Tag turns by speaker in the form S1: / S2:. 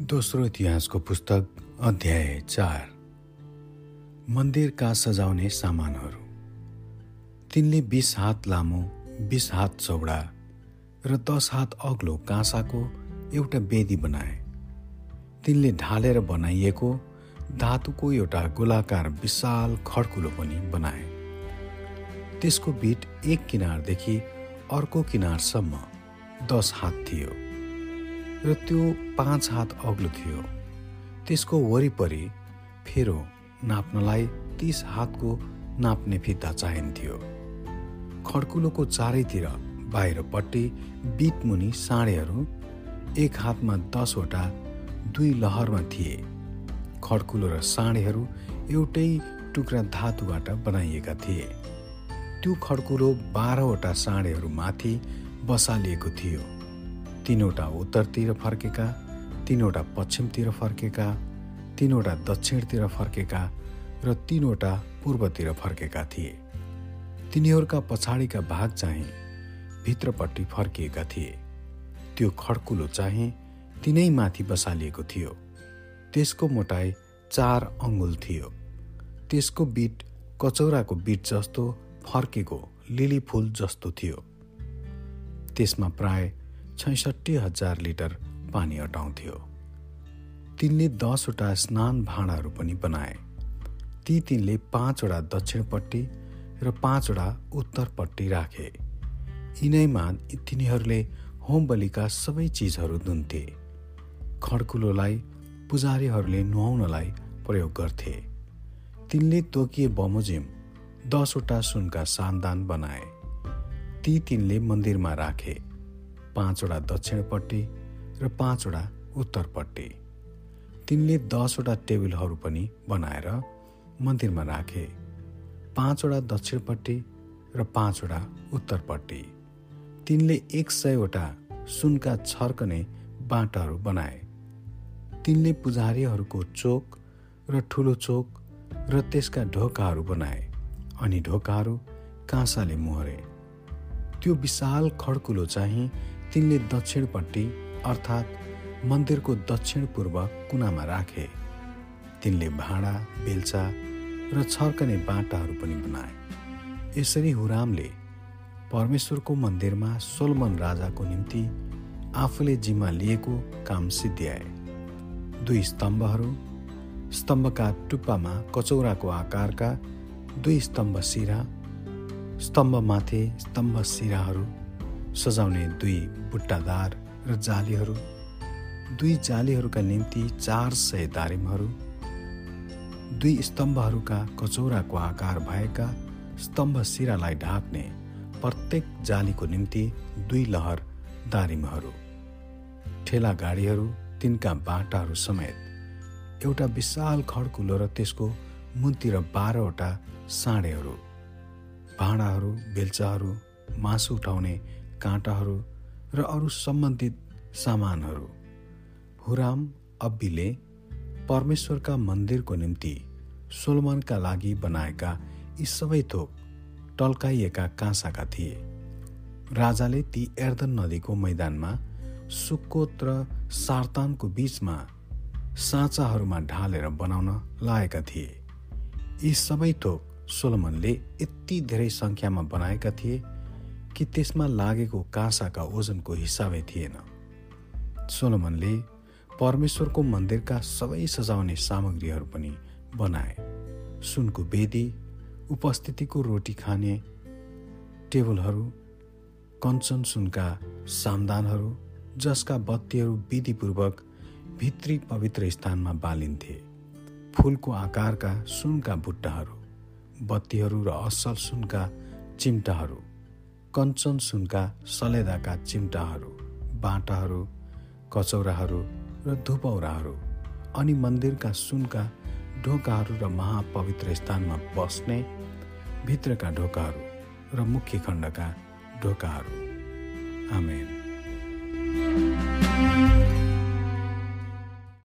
S1: दोस्रो इतिहासको पुस्तक अध्याय चार। मन्दिरका सजाउने सामानहरू। तिनले बिस हात लामो बिस हात चौडा र दस हात अग्लो काँसाको एउटा वेदी बनाए। तिनले ढालेर बनाइएको धातुको एउटा गोलाकार विशाल खड्कुलो पनि बनाए। त्यसको बिट एक किनारदेखि अर्को किनारसम्म दस हात थियो। र त्यो पाँच हात अग्लो थियो। त्यसको वरिपरि फेरो नाप्नलाई तिस हातको नाप्ने फिता चाहिन्थ्यो। खड्कुलोको चारैतिर बाहिरपट्टि बिटमुनि साँडेहरू एक हातमा दसवटा दुई लहरमा थिए। खड्कुलो र साँडेहरू एउटै टुक्रा धातुबाट बनाइएका थिए। त्यो खड्कुलो बाह्रवटा साँडेहरू माथि बसालिएको थियो। तिनवटा उत्तरतिर फर्केका तिनवटा पश्चिमतिर फर्केका तिनवटा दक्षिणतिर फर्केका र तिनवटा पूर्वतिर फर्केका थिए। तिनीहरूका पछाडिका भाग चाहिँ भित्रपट्टि फर्किएका थिए। त्यो खड्कुलो चाहिँ तिनै माथि बसालिएको थियो। त्यसको मोटाइ चार अङ्गुल थियो। त्यसको बिट कचौराको बिट जस्तो फर्केको लिली फुल जस्तो थियो। त्यसमा प्राय छैसठी हजार लिटर पानी अटाउँथ्यो। तिनले दसवटा स्नान भाँडाहरू पनि बनाए। ती तिनले पाँचवटा दक्षिणपट्टि र पाँचवटा उत्तरपट्टि राखे। यिनैमा तिनीहरूले होम बलिका सबै चिजहरू धुन्थे। खड्कुलोलाई पुजारीहरूले नुहाउनलाई प्रयोग गर्थे। तिनले तोकिए बमोजिम दसवटा सुनका सानदान बनाए। ती तिनले मन्दिरमा राखे। पाँचवटा दक्षिणपट्टि र पाँचवटा उत्तरपट्टि। तिनले दसवटा टेबलहरू पनि बनाएर मन्दिरमा राखे। पाँचवटा दक्षिणपट्टि र पाँचवटा उत्तरपट्टि। तिनले एक सयवटा सुनका छर्कने बाटाहरू बनाए। तिनले पुजारीहरूको चोक र ठुलो चोक र त्यसका ढोकाहरू बनाए अनि ढोकाहरू काँसाले मोहरे। त्यो विशाल खड्कुलो चाहिँ तिनले दक्षिणपट्टि अर्थात् मन्दिरको दक्षिण पूर्व कुनामा राखे। तिनले भाँडा बेल्चा र छर्कने बाटाहरू पनि बनाए। यसरी हुरामले परमेश्वरको मन्दिरमा सोलमन राजाको निम्ति आफूले जिम्मा लिएको काम सिद्ध्याए। दुई स्तम्भहरू स्तम्भका टुप्पामा कचौराको आकारका दुई स्तम्भ सिरा स्तम्भमाथि स्तम्भ सिराहरू सजाउने दुई बुट्टादार र जालीहरू। दुई जालीहरूका निम्ति चार सय दारिमहरू। दुई स्तम्भहरूका कचौराको आकार भएका स्तम्भ सिरालाई ढाक्ने प्रत्येक जालीको निम्ति दुई लहर दारिमहरू। ठेला गाडीहरू तिनका बाटाहरू समेत एउटा विशाल खड्कुलो र त्यसको मुन्तिर बाह्रवटा साँडेहरू भाँडाहरू बेल्चाहरू मासु उठाउने काँटाहरू र अरू सम्बन्धित सामानहरू। हुराम अब्बीले परमेश्वरका मन्दिरको निम्ति सोलमनका लागि बनाएका यी सबै थोक टल्काइएका काँसाका थिए। राजाले ती एर्दन नदीको मैदानमा सुक्कोत र सार्तानको बीचमा साँचाहरूमा ढालेर बनाउन लागेका थिए। यी सबै थोक सोलमनले यति धेरै सङ्ख्यामा बनाएका थिए कि त्यसमा लागेको काँसाका ओजनको हिसाबै थिएन। सोलोमनले परमेश्वरको मन्दिरका सबै सजाउने सामग्रीहरू पनि बनाए। सुनको वेदी उपस्थितिको रोटी खाने टेबलहरू कञ्चन सुनका सामदानहरू जसका बत्तीहरू विधिपूर्वक भित्री पवित्र स्थानमा बालिन्थे। फुलको आकारका सुनका बुट्टाहरू बत्तीहरू र असल सुनका चिम्टाहरू कञ्चन सुनका सलेदाका चिम्टाहरू बाटाहरू कचौराहरू र धुपौराहरू अनि मन्दिरका सुनका ढोकाहरू र महापवित्र स्थानमा बस्ने भित्रका ढोकाहरू र मुख्य खण्डका ढोकाहरू। आमेन।